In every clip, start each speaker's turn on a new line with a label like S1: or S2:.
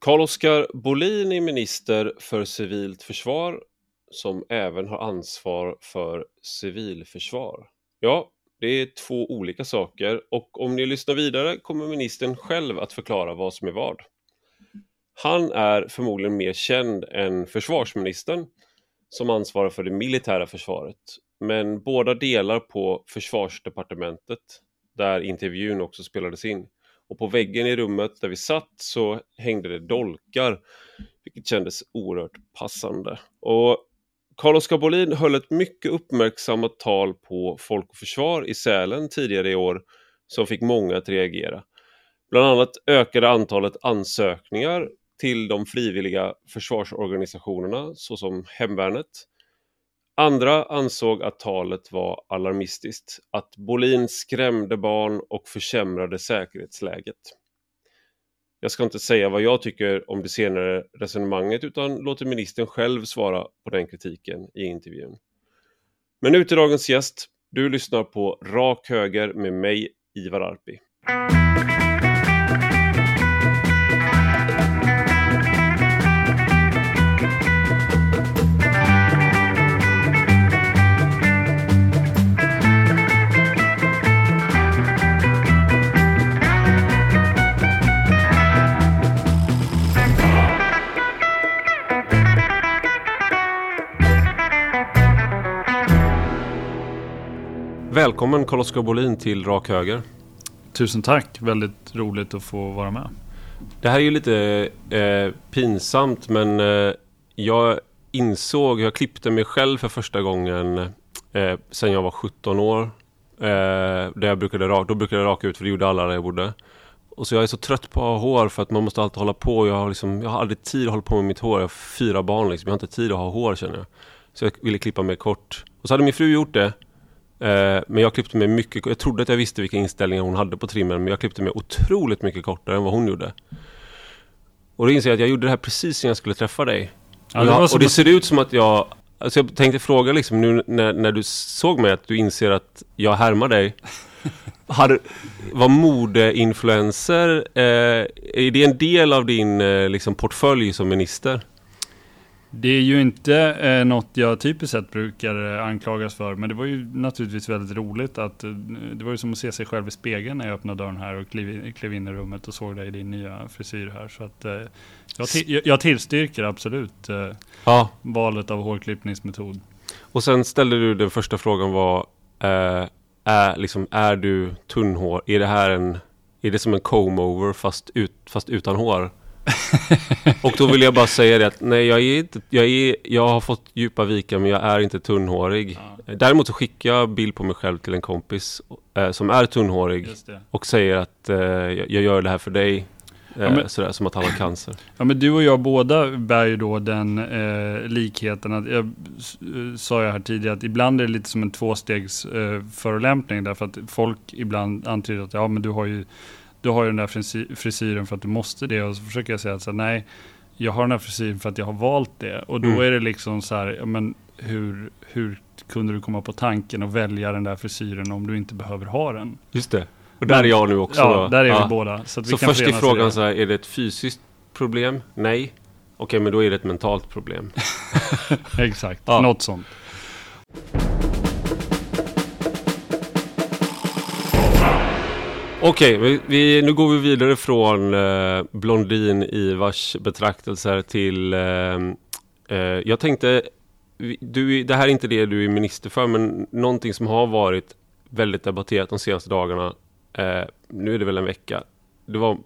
S1: Carl-Oskar Bolin är minister för civilt försvar som även har ansvar för civilförsvar. Ja, det är två olika saker och om ni lyssnar vidare kommer ministern själv att förklara vad som är vad. Han är förmodligen mer känd än försvarsministern som ansvarar för det militära försvaret. Men båda delar på försvarsdepartementet där intervjun också spelades in. Och på väggen i rummet där vi satt så hängde det dolkar, vilket kändes oerhört passande. Och Carl-Oskar Bolin höll ett mycket uppmärksammat tal på Folk och Försvar i Sälen tidigare i år som fick många att reagera. Bland annat ökade antalet ansökningar till de frivilliga försvarsorganisationerna såsom Hemvärnet. Andra ansåg att talet var alarmistiskt, att Bolin skrämde barn och försämrade säkerhetsläget. Jag ska inte säga vad jag tycker om det senare resonemanget utan låter ministern själv svara på den kritiken i intervjun. Men nu till dagens gäst. Du lyssnar på Rak Höger med mig, Ivar Arpi. Välkommen Carl-Oskar Bolin till Rak Höger.
S2: Tusen tack, väldigt roligt att få vara med.
S1: Det här är ju lite eh, pinsamt men eh, jag insåg, jag klippte mig själv för första gången eh, sen jag var 17 år. Eh, där jag brukade, då brukade jag raka ut för det gjorde alla där jag bodde. Och så jag är så trött på att ha hår för att man måste alltid hålla på. Jag har, liksom, jag har aldrig tid att hålla på med mitt hår. Jag har fyra barn liksom. Jag har inte tid att ha hår känner jag. Så jag ville klippa mig kort. Och så hade min fru gjort det. Eh, men jag klippte mig mycket, jag trodde att jag visste vilka inställningar hon hade på trimmen, men jag klippte mig otroligt mycket kortare än vad hon gjorde. Och då inser jag att jag gjorde det här precis innan jag skulle träffa dig. Ja, och, jag, och, det ser ut som att jag, alltså jag tänkte fråga liksom nu när, när du såg mig att du inser att jag härmar dig. Hade, var modeinfluencer, eh, är det en del av din eh, liksom portfölj som minister?
S2: Det är ju inte eh, något jag typiskt sett brukar eh, anklagas för, men det var ju naturligtvis väldigt roligt att eh, det var ju som att se sig själv i spegeln när jag öppnade dörren här och klev, klev in i rummet och såg dig i din nya frisyr här. Så att eh, jag, till, jag, tillstyrker absolut eh, ja. valet av hårklippningsmetod.
S1: Och sen ställde du den första frågan var, eh, är, liksom, är du tunnhår? Är det här en, är det som en comb-over fast, ut, fast utan hår? och då vill jag bara säga det att nej, jag, är inte, jag, är, jag har fått djupa vikar men jag är inte tunnhårig. Ja. Däremot så skickar jag bild på mig själv till en kompis eh, som är tunnhårig och säger att eh, jag, gör det här för dig. Eh, ja, men, sådär, som att han har cancer.
S2: Ja, men du och jag båda bär ju då den eh, likheten. Att jag, sa jag här tidigare att ibland är det lite som en tvåstegs eh, förolämpning. Därför att folk ibland antyder att ja, men du har ju du har ju den där frisyren för att du måste det. Och så försöker jag säga att så, nej, jag har den här frisyren för att jag har valt det. Och då mm. är det liksom så här, men hur, hur kunde du komma på tanken att välja den där frisyren om du inte behöver ha den?
S1: Just det. Och där men, är jag nu också.
S2: Ja, där är ja. vi båda.
S1: Så, så först är frågan så här, är det ett fysiskt problem? Nej. Okej, men då är det ett mentalt problem.
S2: Exakt, ja. något sånt.
S1: Okej, okay, vi, nu går vi vidare från eh, Blondin Ivars betraktelser till... Eh, eh, jag tänkte, du, det här är inte det du är minister för, men någonting som har varit väldigt debatterat de senaste dagarna, eh, nu är det väl en vecka, det var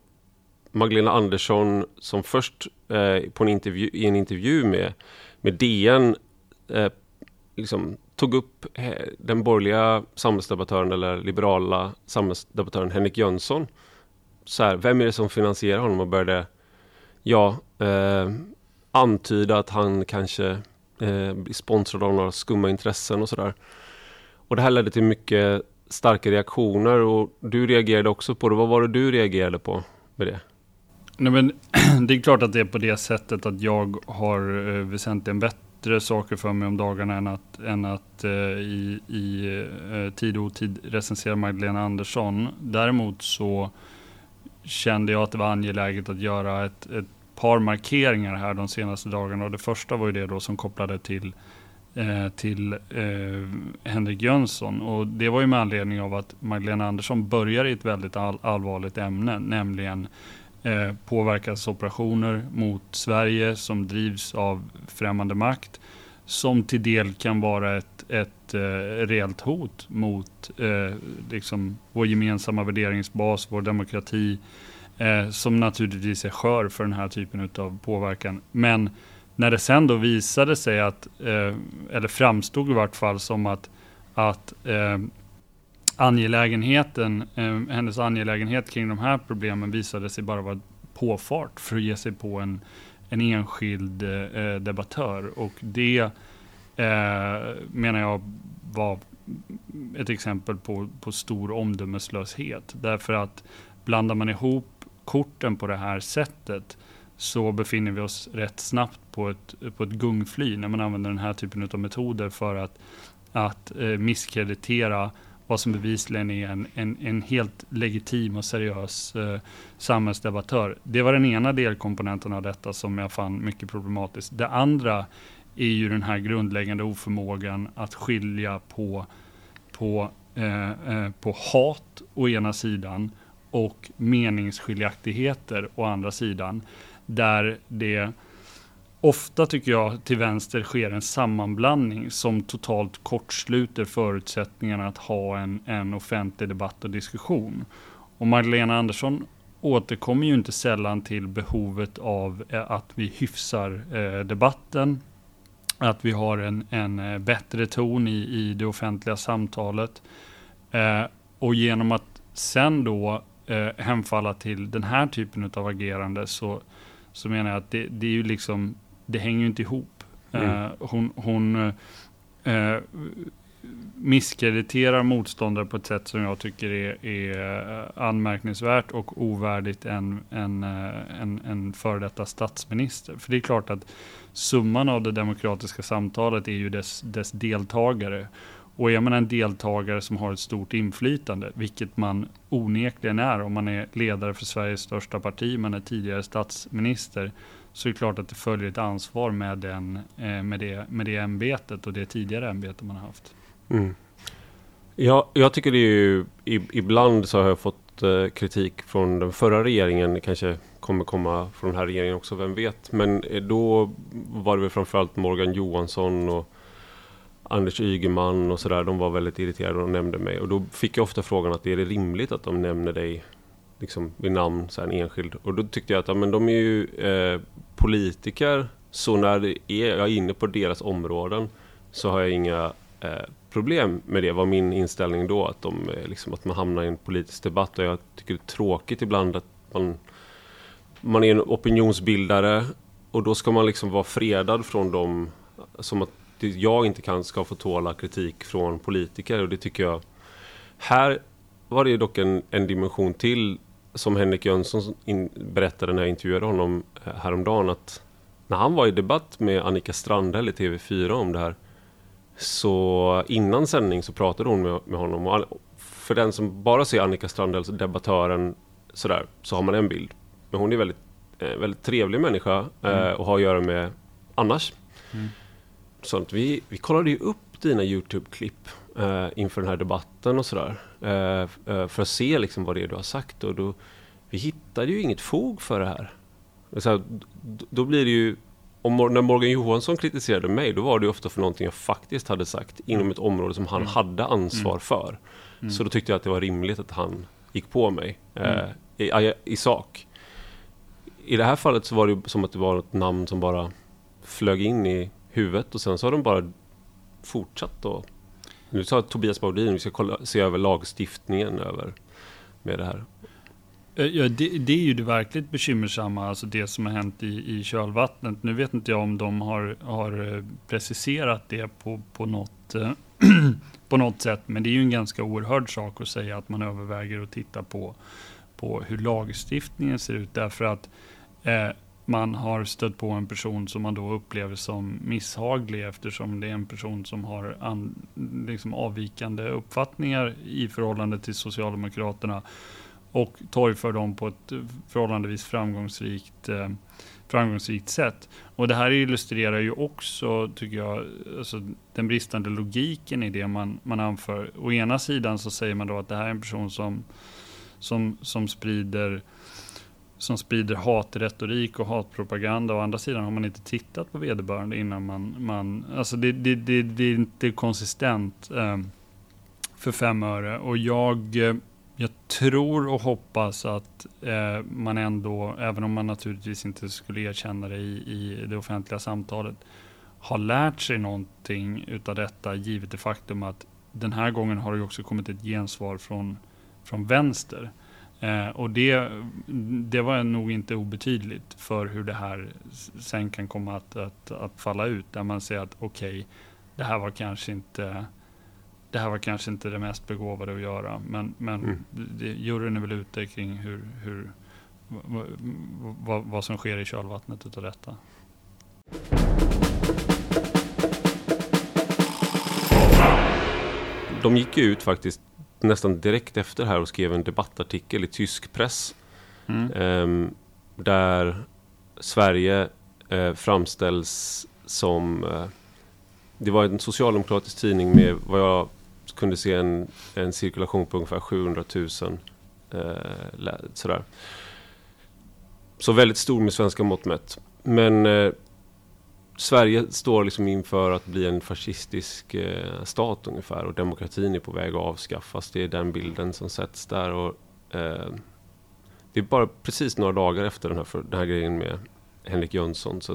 S1: Magdalena Andersson som först eh, på en intervju, i en intervju med, med DN eh, liksom tog upp eh, den borgerliga samhällsdebattören eller liberala samhällsdebattören Henrik Jönsson. Så här, vem är det som finansierar honom och började ja, eh, antyda att han kanske eh, blir sponsrad av några skumma intressen och sådär. Och det här ledde till mycket starka reaktioner och du reagerade också på det. Vad var det du reagerade på med det?
S2: Nej, men, det är klart att det är på det sättet att jag har eh, väsentligen bättre bättre saker för mig om dagarna än att, än att eh, i, i eh, tid och otid recensera Magdalena Andersson. Däremot så kände jag att det var angeläget att göra ett, ett par markeringar här de senaste dagarna. Och det första var ju det då som kopplade till eh, till eh, Henrik Jönsson. Och det var ju med anledning av att Magdalena Andersson börjar i ett väldigt all allvarligt ämne, nämligen eh, påverkansoperationer mot Sverige som drivs av främmande makt som till del kan vara ett, ett eh, reellt hot mot eh, liksom vår gemensamma värderingsbas, vår demokrati, eh, som naturligtvis är skör för den här typen av påverkan. Men när det sen då visade sig att, eh, eller framstod i vart fall som att, att eh, angelägenheten, eh, hennes angelägenhet kring de här problemen visade sig bara vara påfart för att ge sig på en, en enskild eh, debattör. Och det eh, menar jag var ett exempel på, på stor omdömeslöshet. Därför att blandar man ihop korten på det här sättet så befinner vi oss rätt snabbt på ett, på ett gungfly när man använder den här typen av metoder för att, att eh, misskreditera vad som bevisligen är en, en, en helt legitim och seriös eh, samhällsdebattör. Det var den ena delkomponenten av detta som jag fann mycket problematiskt. Det andra är ju den här grundläggande oförmågan att skilja på, på, eh, eh, på hat å ena sidan och meningsskiljaktigheter å andra sidan. Där det ofta tycker jag till vänster sker en sammanblandning som totalt kortsluter förutsättningarna att ha en, en offentlig debatt och diskussion. Och Magdalena Andersson återkommer ju inte sällan till behovet av eh, att vi hyfsar eh, debatten, att vi har en, en eh, bättre ton i, i det offentliga samtalet. Eh, och genom att sen då eh, hemfalla till den här typen av agerande så, så menar jag att det, det är ju liksom det hänger ju inte ihop. Mm. Uh, hon hon uh, misskrediterar motståndare på ett sätt som jag tycker är, är anmärkningsvärt och ovärdigt en, en, en, en före detta statsminister. För det är klart att summan av det demokratiska samtalet är ju dess, dess deltagare. Och är man en deltagare som har ett stort inflytande, vilket man onekligen är om man är ledare för Sveriges största parti, man är tidigare statsminister, så är det klart att det följer ett ansvar med, den, eh, med, det, med det ämbetet och det tidigare ämbetet man har haft.
S1: Mm. Ja, jag tycker det är ju, ibland så har jag fått eh, kritik från den förra regeringen, det kanske kommer komma från den här regeringen också, vem vet. Men eh, då var det väl framförallt Morgan Johansson och Anders Ygeman och sådär, de var väldigt irriterade och nämnde mig. Och då fick jag ofta frågan att är det rimligt att de nämner dig liksom, vid namn, så här, en enskild. Och då tyckte jag att ja, men de är ju eh, politiker, så när det är, jag är inne på deras områden så har jag inga eh, problem med det. var min inställning då, att, de, eh, liksom, att man hamnar i en politisk debatt. Och jag tycker det är tråkigt ibland att man, man är en opinionsbildare och då ska man liksom vara fredad från dem, som att jag inte kan, ska få tåla kritik från politiker. Och det tycker jag... Här var det dock en, en dimension till som Henrik Jönsson berättade när jag intervjuade honom eh, häromdagen att när han var i debatt med Annika Strandhäll i TV4 om det här så innan sändning så pratade hon med, med honom och för den som bara ser Annika Strandhäll, debattören sådär, så har man en bild. Men hon är väldigt, eh, väldigt trevlig människa eh, mm. och har att göra med annars. Mm. Så att vi, vi kollade ju upp dina Youtube-klipp eh, inför den här debatten och sådär. Eh, eh, för att se liksom vad det är du har sagt. Och då, vi hittade ju inget fog för det här. Så här, då blir det ju, om, när Morgan Johansson kritiserade mig, då var det ofta för någonting jag faktiskt hade sagt inom ett område som han mm. hade ansvar mm. för. Mm. Så då tyckte jag att det var rimligt att han gick på mig eh, mm. i, i, sak. I det här fallet så var det som att det var ett namn som bara flög in i huvudet och sen så har de bara fortsatt att nu sa Tobias Baudin vi ska kolla, se över lagstiftningen över med det här.
S2: Eh, ja, det, det, är ju det verkligt bekymmersamma, alltså det som har hänt i, i kölvattnet. Nu vet inte jag om de har, har eh, preciserat det på, på, något, eh, på något sätt, men det är ju en ganska oerhörd sak att säga att man överväger att titta på, på hur lagstiftningen ser ut. Därför att eh, man har stött på en person som man då upplever som misshaglig eftersom det är en person som har an, liksom avvikande uppfattningar i förhållande till Socialdemokraterna. och torgför dem på ett förhållandevis framgångsrikt, eh, framgångsrikt sätt. Och det här illustrerar ju också, tycker jag, alltså den bristande logiken i det man, man anför. Å ena sidan så säger man då att det här är en person som, som, som sprider som sprider hatretorik och hatpropaganda. Å andra sidan har man inte tittat på vederbörande innan man... man alltså det, det, det, det är inte konsistent eh, för fem öre. Och jag, eh, jag tror och hoppas att eh, man ändå, även om man naturligtvis inte skulle erkänna det i, i det offentliga samtalet, har lärt sig någonting utav detta givet det faktum att den här gången har det också kommit ett gensvar från, från vänster. Eh, och det, det var nog inte obetydligt för hur det här sen kan komma att, att, att falla ut. Där man säger att okej, okay, det här var kanske inte det här var kanske inte det mest begåvade att göra. Men, men mm. det, juryn är väl ute kring hur, hur, vad, vad som sker i kölvattnet utav detta.
S1: De gick ju ut faktiskt nästan direkt efter här och skrev en debattartikel i tysk press. Mm. Eh, där Sverige eh, framställs som... Eh, det var en socialdemokratisk tidning med vad jag kunde se en, en cirkulation på ungefär 700 000. Eh, sådär. Så väldigt stor med svenska mått mätt. Men eh, Sverige står liksom inför att bli en fascistisk eh, stat ungefär och demokratin är på väg att avskaffas. Det är den bilden som sätts där. Och, eh, det är bara precis några dagar efter den här, för, den här grejen med Henrik Jönsson. Så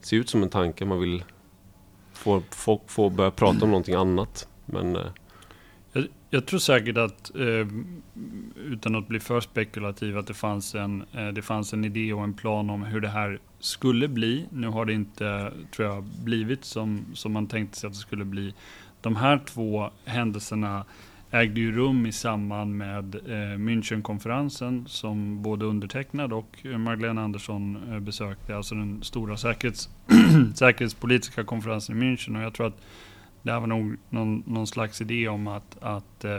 S1: det ser ut som en tanke man vill få folk få börja prata om någonting annat. Men, eh,
S2: jag, tror säkert att, eh, utan att bli för spekulativ, att det fanns, en, eh, det fanns en idé och en plan om hur det här skulle bli. Nu har det inte, tror jag, blivit som, som man tänkte sig att det skulle bli. De här två händelserna ägde ju rum i samband med eh, Münchenkonferensen som både undertecknad och eh, Magdalena Andersson besökte, alltså den stora säkerhets säkerhetspolitiska konferensen i München. Och jag tror att det här var nog någon, någon slags idé om att, att eh,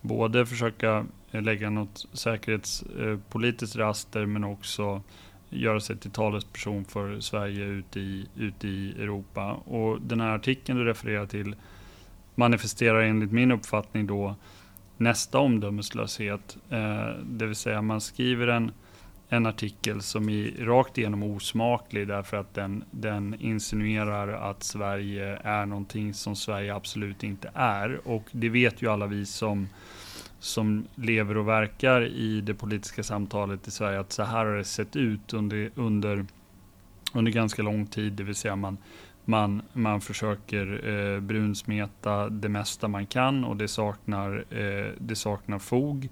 S2: både försöka eh, lägga något säkerhetspolitiskt eh, raster men också göra sig till talesperson för Sverige ute i, ute i Europa. Och den här artikeln du refererar till manifesterar enligt min uppfattning då nästa omdömeslöshet. Eh, det vill säga man skriver en, en artikel som är rakt igenom osmaklig därför att den, den insinuerar att Sverige är någonting som Sverige absolut inte är. Och det vet ju alla vi som som lever och verkar i det politiska samtalet i Sverige att så här har det sett ut under, under, under ganska lång tid. Det vill säga man, man, man försöker eh, brunsmeta det mesta man kan och det saknar, eh, det saknar fog.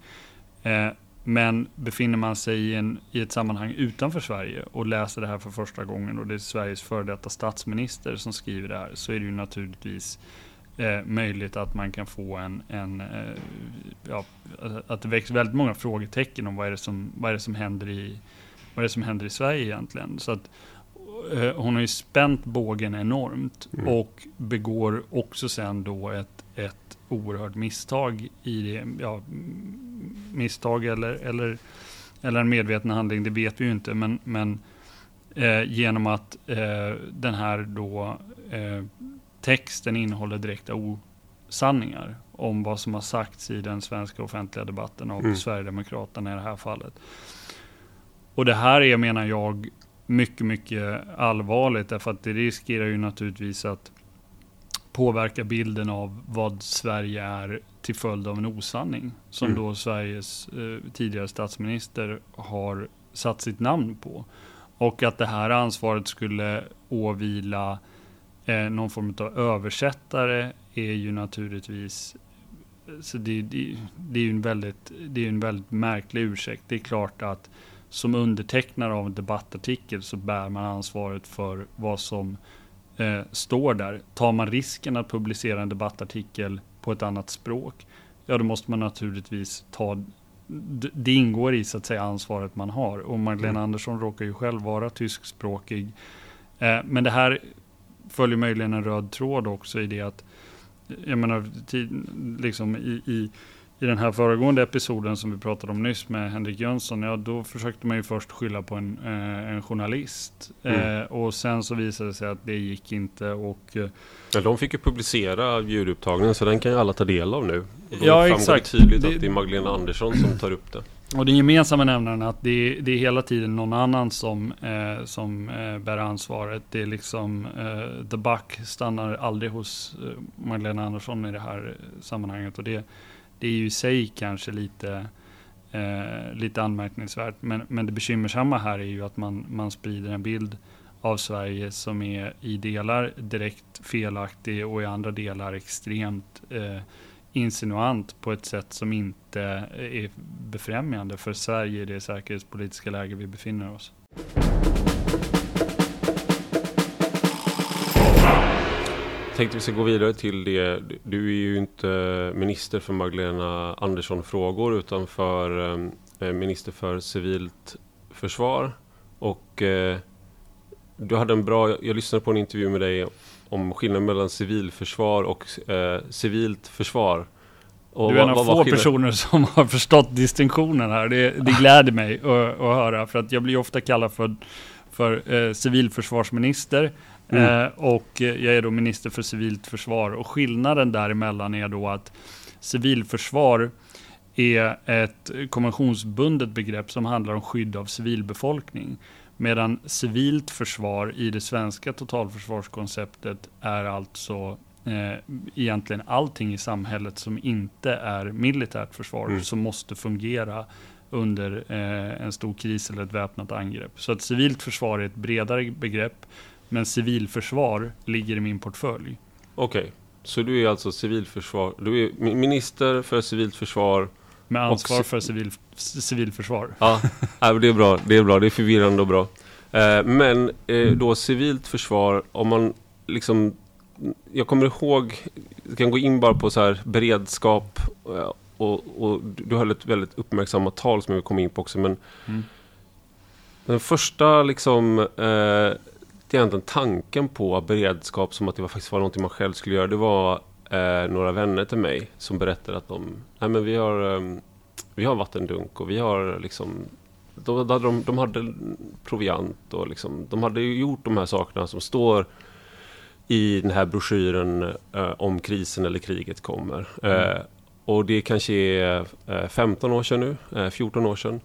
S2: Eh, men befinner man sig i, en, i ett sammanhang utanför Sverige och läser det här för första gången och det är Sveriges före detta statsminister som skriver det här så är det ju naturligtvis eh, möjligt att man kan få en, en eh, ja, att det väcks väldigt många frågetecken om vad är det som, vad är det som händer i vad är det som händer i Sverige egentligen. Så att, eh, hon har ju spänt bågen enormt mm. och begår också sen då ett, ett oerhört misstag i det. Ja, misstag eller, eller, eller en medveten handling, det vet vi ju inte. Men, men eh, genom att eh, den här då eh, texten innehåller direkta osanningar om vad som har sagts i den svenska offentliga debatten av mm. Sverigedemokraterna i det här fallet. Och det här är, menar jag, mycket, mycket allvarligt därför att det riskerar ju naturligtvis att påverka bilden av vad Sverige är till följd av en osanning som mm. då Sveriges eh, tidigare statsminister har satt sitt namn på. Och att det här ansvaret skulle åvila Eh, någon form av översättare är ju naturligtvis så det, det, det är ju en väldigt, det är en väldigt märklig ursäkt. Det är klart att som undertecknare av en debattartikel så bär man ansvaret för vad som eh, står där. Tar man risken att publicera en debattartikel på ett annat språk, ja då måste man naturligtvis ta det ingår i så att säga ansvaret man har. Och Magdalena mm. Andersson råkar ju själv vara tyskspråkig. Eh, men det här följer möjligen en röd tråd också i det att, jag menar, liksom i, i, i den här föregående episoden som vi pratade om nyss med Henrik Jönsson, ja då försökte man ju först skylla på en, eh, en journalist. Mm. Eh, och sen så visade det sig att det gick inte och... Eh,
S1: ja, de fick ju publicera ljudupptagningen så den kan ju alla ta del av nu. Och då
S2: ja exakt.
S1: tydligt det, att det är Magdalena Andersson som tar upp det.
S2: Och den gemensamma nämnaren är att det, det är hela tiden någon annan som, eh, som eh, bär ansvaret. Det är liksom, eh, the buck stannar aldrig hos Magdalena Andersson i det här sammanhanget. Och det, det är ju i sig kanske lite, eh, lite anmärkningsvärt. Men, men det bekymmersamma här är ju att man, man sprider en bild av Sverige som är i delar direkt felaktig och i andra delar extremt eh, insinuant på ett sätt som inte är befrämjande för Sverige i det säkerhetspolitiska läge vi befinner oss.
S1: Tänkte vi ska gå vidare till det. Du är ju inte minister för Magdalena Andersson-frågor utan för eh, minister för civilt försvar. Och eh, du hade en bra, jag lyssnade på en intervju med dig om skillnaden mellan civilförsvar och eh, civilt försvar.
S2: Och du är en av få personer som har förstått distinktionen här. Det, det gläder mig att, att höra för att jag blir ofta kallad för, för eh, civilförsvarsminister. Mm. Eh, och jag är då minister för civilt försvar. Och skillnaden däremellan är då att civilförsvar är ett konventionsbundet begrepp som handlar om skydd av civilbefolkning. Medan civilt försvar i det svenska totalförsvarskonceptet är alltså eh, egentligen allting i samhället som inte är militärt försvar, mm. som måste fungera under eh, en stor kris eller ett väpnat angrepp. Så att civilt försvar är ett bredare begrepp men civilförsvar ligger i min portfölj.
S1: Okej, okay. så du är alltså civilförsvar, du är minister för civilt försvar
S2: med ansvar för civil, civilförsvar.
S1: Ja, det är bra. Det är bra. Det är förvirrande och bra. Eh, men eh, då civilt försvar, om man liksom... Jag kommer ihåg, jag kan gå in bara på så här beredskap eh, och, och du höll ett väldigt uppmärksammat tal som jag vill komma in på också. Men mm. den första liksom egentligen tanken på beredskap som att det var, faktiskt var någonting man själv skulle göra. Det var eh, några vänner till mig som berättade att de, nej men vi har, eh, vi har vattendunk och vi har liksom de, de, de hade proviant och liksom, de hade gjort de här sakerna som står i den här broschyren eh, om krisen eller kriget kommer. Mm. Eh, och det kanske är 15 eh, år sedan nu, 14 eh, år sedan.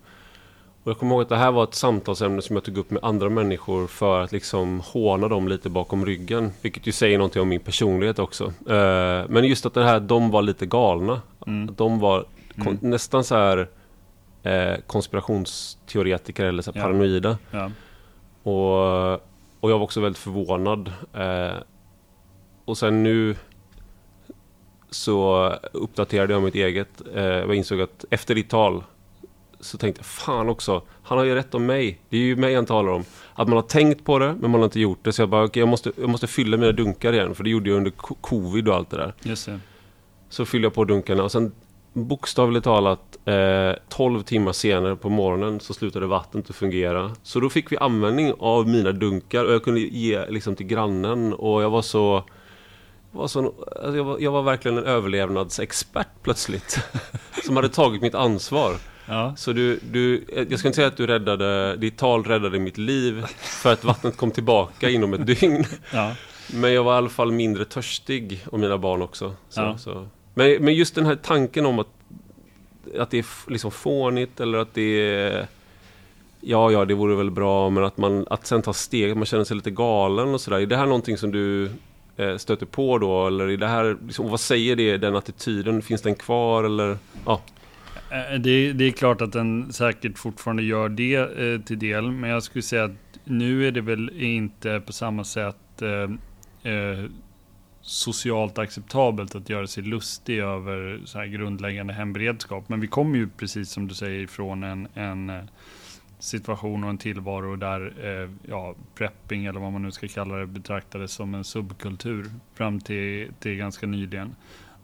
S1: Och jag kommer ihåg att det här var ett samtalsämne som jag tog upp med andra människor för att liksom håna dem lite bakom ryggen. Vilket ju säger någonting om min personlighet också. Uh, men just att det här, de var lite galna. Mm. De var mm. nästan så här uh, konspirationsteoretiker eller så ja. paranoida. Ja. Och, och jag var också väldigt förvånad. Uh, och sen nu så uppdaterade jag mitt eget. jag insåg att efter ditt tal så tänkte jag, fan också, han har ju rätt om mig. Det är ju mig han talar om. Att man har tänkt på det, men man har inte gjort det. Så jag bara, okay, jag, måste, jag måste fylla mina dunkar igen. För det gjorde jag under covid och allt det där.
S2: Just det.
S1: Så fyllde jag på dunkarna och sen bokstavligt talat eh, 12 timmar senare på morgonen så slutade vattnet att fungera. Så då fick vi användning av mina dunkar och jag kunde ge liksom till grannen och jag var så... Var så alltså jag, var, jag var verkligen en överlevnadsexpert plötsligt. som hade tagit mitt ansvar. Ja. Så du, du, jag ska inte säga att du räddade, ditt tal räddade mitt liv för att vattnet kom tillbaka inom ett dygn. Ja. Men jag var i alla fall mindre törstig och mina barn också. Så, ja. så. Men, men just den här tanken om att, att det är liksom fånigt eller att det är Ja, ja, det vore väl bra, men att man att sen ta steg, man känner sig lite galen och sådär. Är det här någonting som du eh, stöter på då? Eller är det här, liksom, vad säger det, den attityden? Finns den kvar eller? Ja.
S2: Eh, det, det, är klart att den säkert fortfarande gör det eh, till del, men jag skulle säga att nu är det väl inte på samma sätt eh, eh, socialt acceptabelt att göra sig lustig över så här grundläggande hemberedskap. Men vi kommer ju precis som du säger ifrån en, en eh, situation och en tillvaro där eh, ja, prepping eller vad man nu ska kalla det betraktades som en subkultur fram till, till ganska nyligen.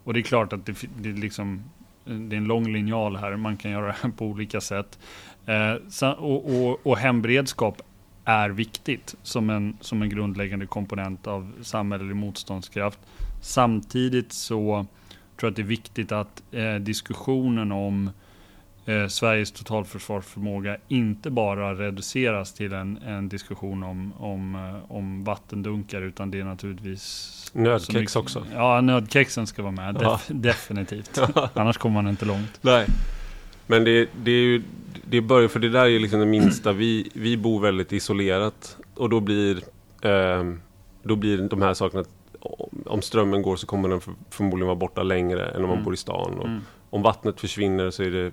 S2: Och det är klart att det, det liksom det är en lång linjal här, man kan göra det på olika sätt. Eh, och, och, och hemberedskap är viktigt som en, som en grundläggande komponent av samhällelig motståndskraft. Samtidigt så tror jag att det är viktigt att eh, diskussionen om eh, Sveriges totalförsvarsförmåga inte bara reduceras till en, en diskussion om, om, eh, om vattendunkar utan det är naturligtvis
S1: Nödkex också.
S2: Ja, nödkexen ska vara med. Def, definitivt. Annars kommer man inte långt.
S1: Nej. Men det, det är ju, det börjar, för det där är liksom det minsta. Vi, vi bor väldigt isolerat och då blir, eh, då blir de här sakerna, om strömmen går så kommer den för, förmodligen vara borta längre än om man
S2: Mm.
S1: bor i stan. Och
S2: Mm.
S1: Om vattnet försvinner så är det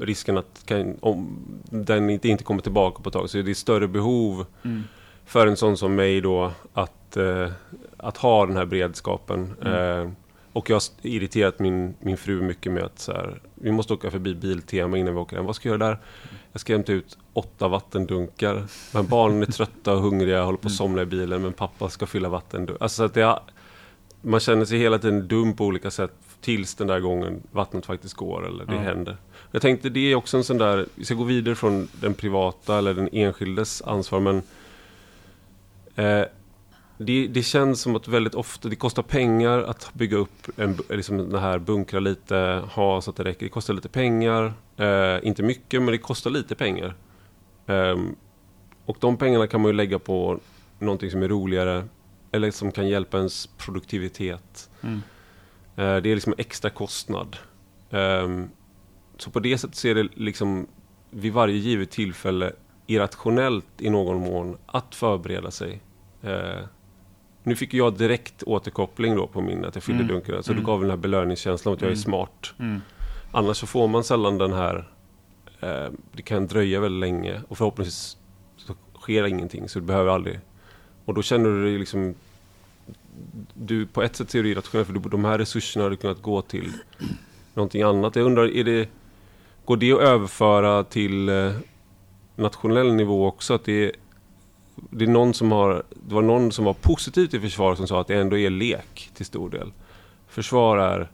S1: risken att kan, om den inte, inte kommer tillbaka på ett tag så är det större behov
S2: Mm.
S1: för en sån som mig då att, eh, att ha den här beredskapen.
S2: Mm.
S1: Eh, och jag har irriterat min, min fru mycket med att så här, vi måste åka förbi Biltema innan vi åker hem. Vad ska jag göra där? Jag ska hämta ut åtta vattendunkar. Men barnen är trötta och hungriga, håller på att
S2: Mm.
S1: somna i bilen, men pappa ska fylla vattendunkar. Alltså så att det, man känner sig hela tiden dum på olika sätt tills den där gången vattnet faktiskt går eller det
S2: Ja.
S1: händer. Jag tänkte det är också en sån där, vi ska gå vidare från den privata eller den enskildes ansvar men eh, det, det känns som att väldigt ofta, det kostar pengar att bygga upp en, liksom den här bunkra lite, ha så att det räcker. Det kostar lite pengar, eh, inte mycket men det kostar lite pengar. Ehm, och de pengarna kan man ju lägga på någonting som är roligare eller som kan hjälpa ens produktivitet.
S2: Mm.
S1: Eh, Det är liksom extra kostnad. Så på det sättet ser det liksom vid varje givet tillfälle irrationellt i någon mån att förbereda sig. Eh, Nu fick jag direkt återkoppling då på min att jag fyllde
S2: Mm.
S1: dunken. Så
S2: Mm.
S1: det gav den här belöningskänslan att jag är
S2: Mm.
S1: smart.
S2: Mm.
S1: Annars så får man sällan den här... Eh, det kan dröja väldigt länge och förhoppningsvis så sker ingenting så du behöver aldrig... Och då känner du dig liksom... Du, på ett sätt ser du irrationellt för du, de här resurserna hade kunnat gå till någonting annat. Jag undrar, är det... Går det att överföra till eh, nationell nivå också? Att det är, det är någon som har... Det var någon som var positiv till försvar som sa att det ändå är lek till stor del. Försvar är...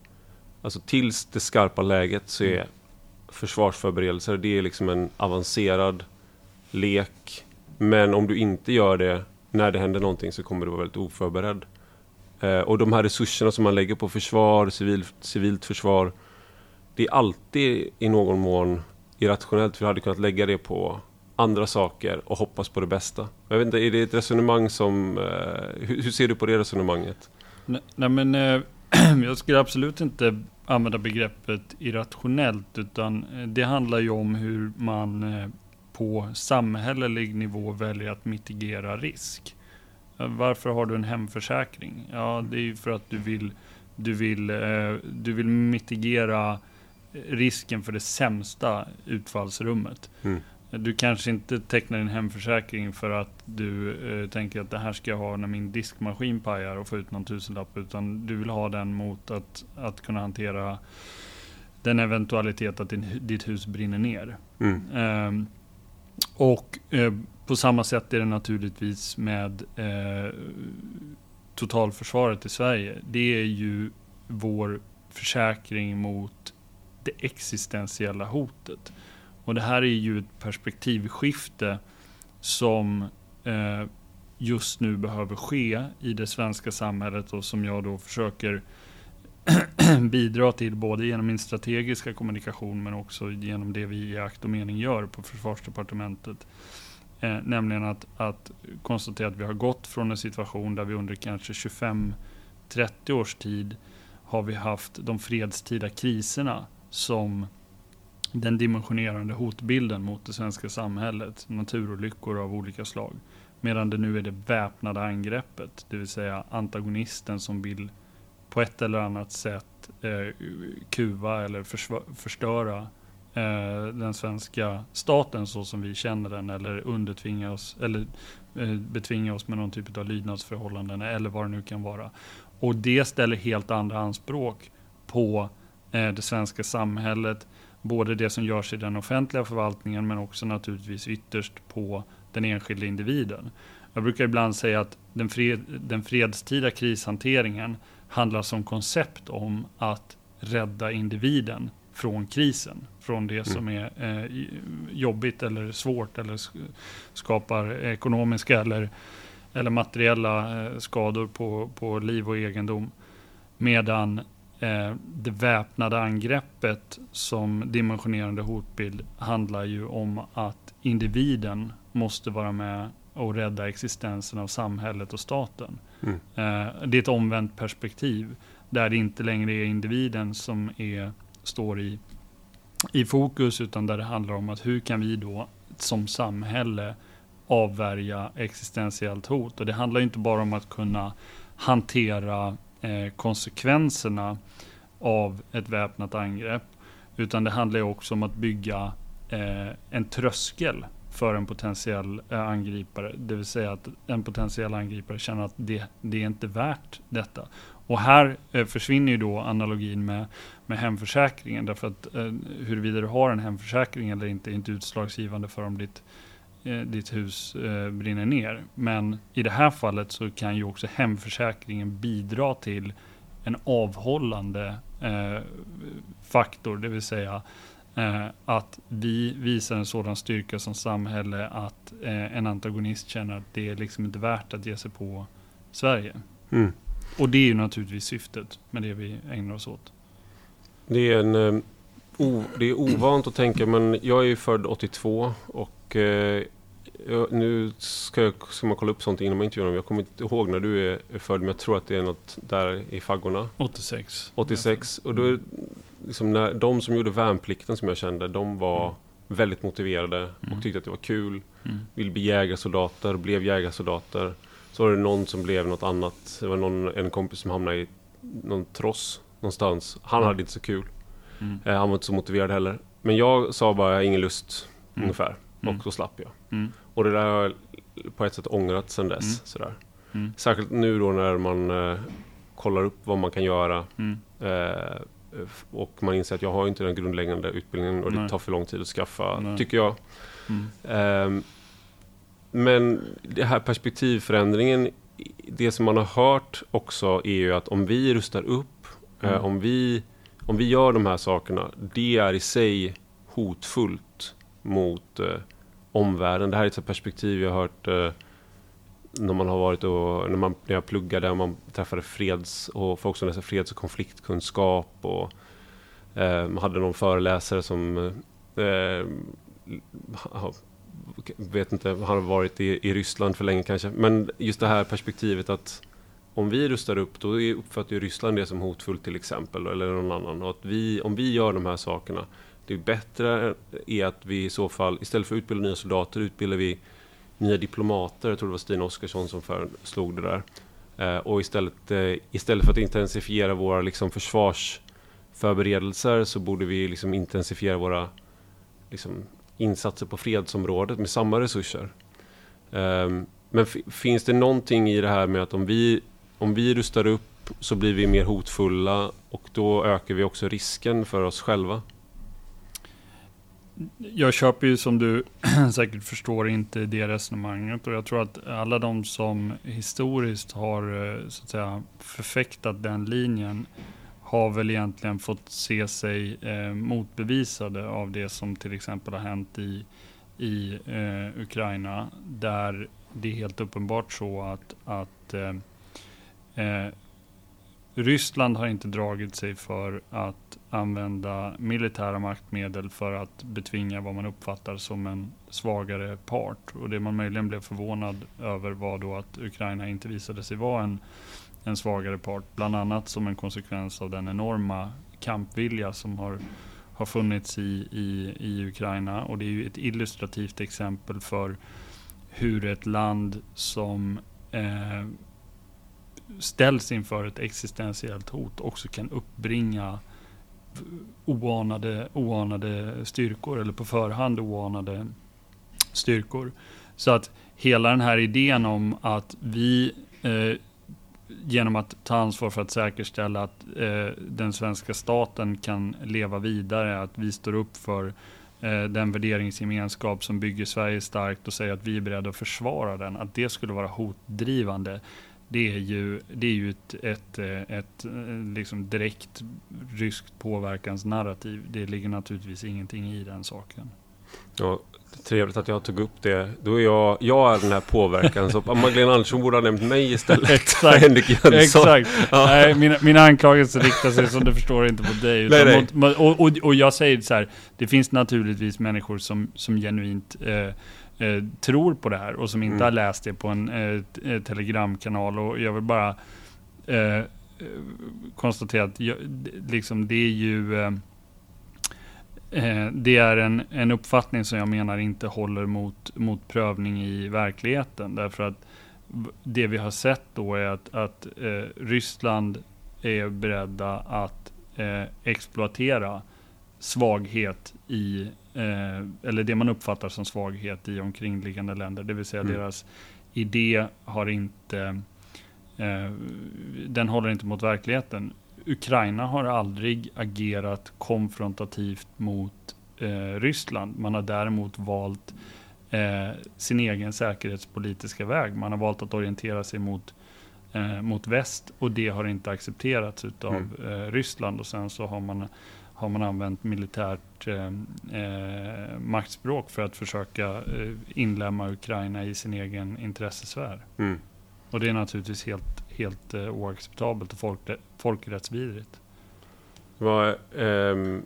S1: Alltså tills det skarpa läget så är försvarsförberedelser, det är liksom en avancerad lek. Men om du inte gör det när det händer någonting så kommer du vara väldigt oförberedd. Eh, och de här resurserna som man lägger på försvar, civil, civilt försvar, det är alltid i någon mån irrationellt. För du hade kunnat lägga det på andra saker och hoppas på det bästa. Jag vet inte, är det ett resonemang som... Eh, hur, hur ser du på det resonemanget?
S2: Nej, nej men eh, jag skulle absolut inte använda begreppet irrationellt utan eh, det handlar ju om hur man eh, på samhällelig nivå väljer att mitigera risk. Eh, varför har du en hemförsäkring? Ja, det är ju för att du vill, du vill, du vill mitigera risken för det sämsta utfallsrummet.
S1: Mm.
S2: Du kanske inte tecknar din hemförsäkring för att du eh, tänker att det här ska jag ha när min diskmaskin pajar och få ut någon tusenlapp. Utan du vill ha den mot att, att kunna hantera den eventualitet att din, ditt hus brinner ner.
S1: Mm.
S2: Ehm, och eh, på samma sätt är det naturligtvis med eh, totalförsvaret i Sverige. Det är ju vår försäkring mot det existentiella hotet. Och det här är ju ett perspektivskifte som eh, just nu behöver ske i det svenska samhället och som jag då försöker bidra till både genom min strategiska kommunikation men också genom det vi i akt och mening gör på försvarsdepartementet. Eh, nämligen att, att konstatera att vi har gått från en situation där vi under kanske 25-30 års tid har vi haft de fredstida kriserna som den dimensionerande hotbilden mot det svenska samhället, naturolyckor av olika slag. Medan det nu är det väpnade angreppet, det vill säga antagonisten som vill på ett eller annat sätt eh, kuva eller förstöra eh, den svenska staten så som vi känner den eller undertvinga oss eller eh, betvinga oss med någon typ av lydnadsförhållanden eller vad det nu kan vara. Och det ställer helt andra anspråk på det svenska samhället, både det som görs i den offentliga förvaltningen men också naturligtvis ytterst på den enskilda individen. Jag brukar ibland säga att den, fred, den fredstida krishanteringen handlar som koncept om att rädda individen från krisen. Från det som är eh, jobbigt eller svårt eller sk- skapar ekonomiska eller, eller materiella eh, skador på, på liv och egendom. Medan eh, det väpnade angreppet som dimensionerande hotbild handlar ju om att individen måste vara med och rädda existensen av samhället och staten. Mm. Eh, det är ett omvänt perspektiv där det inte längre är individen som är, står i, i fokus utan där det handlar om att hur kan vi då som samhälle avvärja existentiellt hot. Och det handlar inte bara om att kunna hantera Eh, konsekvenserna av ett väpnat angrepp. Utan det handlar också om att bygga eh, en tröskel för en potentiell eh, angripare. Det vill säga att en potentiell angripare känner att det, det är inte värt detta. Och här eh, försvinner ju då analogin med, med hemförsäkringen. Därför att eh, huruvida du har en hemförsäkring eller inte är inte utslagsgivande för om ditt, ditt hus eh, brinner ner. Men i det här fallet så kan ju också hemförsäkringen bidra till en avhållande eh, faktor. Det vill säga eh, att vi visar en sådan styrka som samhälle att en antagonist känner att det är liksom inte värt att ge sig på Sverige. Mm. Och det är ju naturligtvis syftet med det vi ägnar oss åt.
S1: Det är, en, eh, o, det är ovant att tänka, men jag är ju född 82 och eh, nu ska, jag, ska man kolla upp sånt innan man intervjuar Jag kommer inte ihåg när du är, är född, men jag tror att det är något där i faggorna.
S2: 86.
S1: 86. Och då, liksom när, de som gjorde värnplikten som jag kände, de var mm. väldigt motiverade och mm. tyckte att det var kul. Mm. Ville bli jägarsoldater, blev jägarsoldater. Så var det någon som blev något annat. Det var någon, en kompis som hamnade i någon tross någonstans. Han mm. hade inte så kul. Mm. Eh, han var inte så motiverad heller. Men jag sa bara, jag har ingen lust mm. ungefär. Mm. Och så slapp jag. Mm. Och det där har jag på ett sätt ångrat sedan dess. Mm. Sådär. Särskilt nu då när man eh, kollar upp vad man kan göra. Eh, och man inser att jag har inte den grundläggande utbildningen och det tar för lång tid att skaffa, Nej. tycker jag. Um, men det här perspektivförändringen, det som man har hört också är ju att om vi rustar upp, eh, mm. eh, om, vi, om vi gör de här sakerna, det är i sig hotfullt mot eh, omvärlden. Det här är ett perspektiv jag har hört eh, när man har varit och när, man, när jag pluggade och man träffade freds och folk som läser freds och konfliktkunskap och eh, man hade någon föreläsare som eh, vet inte, har varit i, i Ryssland för länge kanske. Men just det här perspektivet att om vi rustar upp, då uppfattar ju Ryssland det som hotfullt till exempel, eller någon annan. Och att vi, om vi gör de här sakerna, det bättre är att vi i så fall, istället för att utbilda nya soldater, utbildar vi nya diplomater. Jag tror det var Stina Oskarsson som föreslog det där. Eh, och istället, eh, istället för att intensifiera våra liksom, försvarsförberedelser så borde vi liksom, intensifiera våra liksom, insatser på fredsområdet med samma resurser. Ehm, men finns det någonting i det här med att om vi, om vi rustar upp så blir vi mer hotfulla och då ökar vi också risken för oss själva?
S2: Jag köper ju som du säkert förstår inte det resonemanget och jag tror att alla de som historiskt har eh, så att säga, förfäktat den linjen har väl egentligen fått se sig eh, motbevisade av det som till exempel har hänt i, i eh, Ukraina. Där det är helt uppenbart så att, att eh, eh Ryssland har inte dragit sig för att använda militära maktmedel för att betvinga vad man uppfattar som en svagare part. Och det man möjligen blev förvånad över var då att Ukraina inte visade sig vara en en svagare part. Bland annat som en konsekvens av den enorma kampvilja som har, har funnits i, i, i Ukraina. Och det är ju ett illustrativt exempel för hur ett land som eh, ställs inför ett existentiellt hot också kan uppbringa oanade, oanade styrkor eller på förhand oanade styrkor. Så att hela den här idén om att vi eh, genom att ta ansvar för att säkerställa att eh, den svenska staten kan leva vidare, att vi står upp för eh, den värderingsgemenskap som bygger Sverige starkt och säger att vi är beredda att försvara den, att det skulle vara hotdrivande. Det är ju, det är ju ett, ett, eh, ett, eh, liksom direkt ryskt påverkansnarrativ. Det ligger naturligtvis ingenting i den saken.
S1: Ja, trevligt att jag tog upp det. Då är jag, jag är den här påverkan. Så Magdalena Andersson borde ha nämnt mig istället.
S2: Exakt.
S1: Henrik Jönsson.
S2: Exakt.
S1: Ja.
S2: Nej, mina, mina anklagelser riktar sig som du förstår inte mot dig.
S1: Nej, nej.
S2: Mot, och, och, och jag säger så här, det finns naturligtvis människor som, som genuint eh, eh, tror på det här och som inte
S1: Mm.
S2: har läst det på en eh, eh, telegramkanal. Och jag vill bara eh, konstatera att jag, liksom, det är ju eh, det är en, en uppfattning som jag menar inte håller mot, mot prövning i verkligheten. Därför att det vi har sett då är att, att Ryssland är beredda att exploatera svaghet i, eh, eller det man uppfattar som svaghet i omkringliggande länder. Det vill säga
S1: Mm.
S2: deras idé har inte, eh, den håller inte mot verkligheten. Ukraina har aldrig agerat konfrontativt mot eh, Ryssland. Man har däremot valt eh, sin egen säkerhetspolitiska väg. Man har valt att orientera sig mot, eh, mot väst och det har inte accepterats utav
S1: Mm.
S2: eh, Ryssland. Och sen så har man, har man använt militärt eh, eh, maktspråk för att försöka eh, inlämna Ukraina i sin egen intressesfär.
S1: Mm.
S2: Och det är naturligtvis helt, helt eh, oacceptabelt och folk, folkrättsvidrigt.
S1: Var, ehm,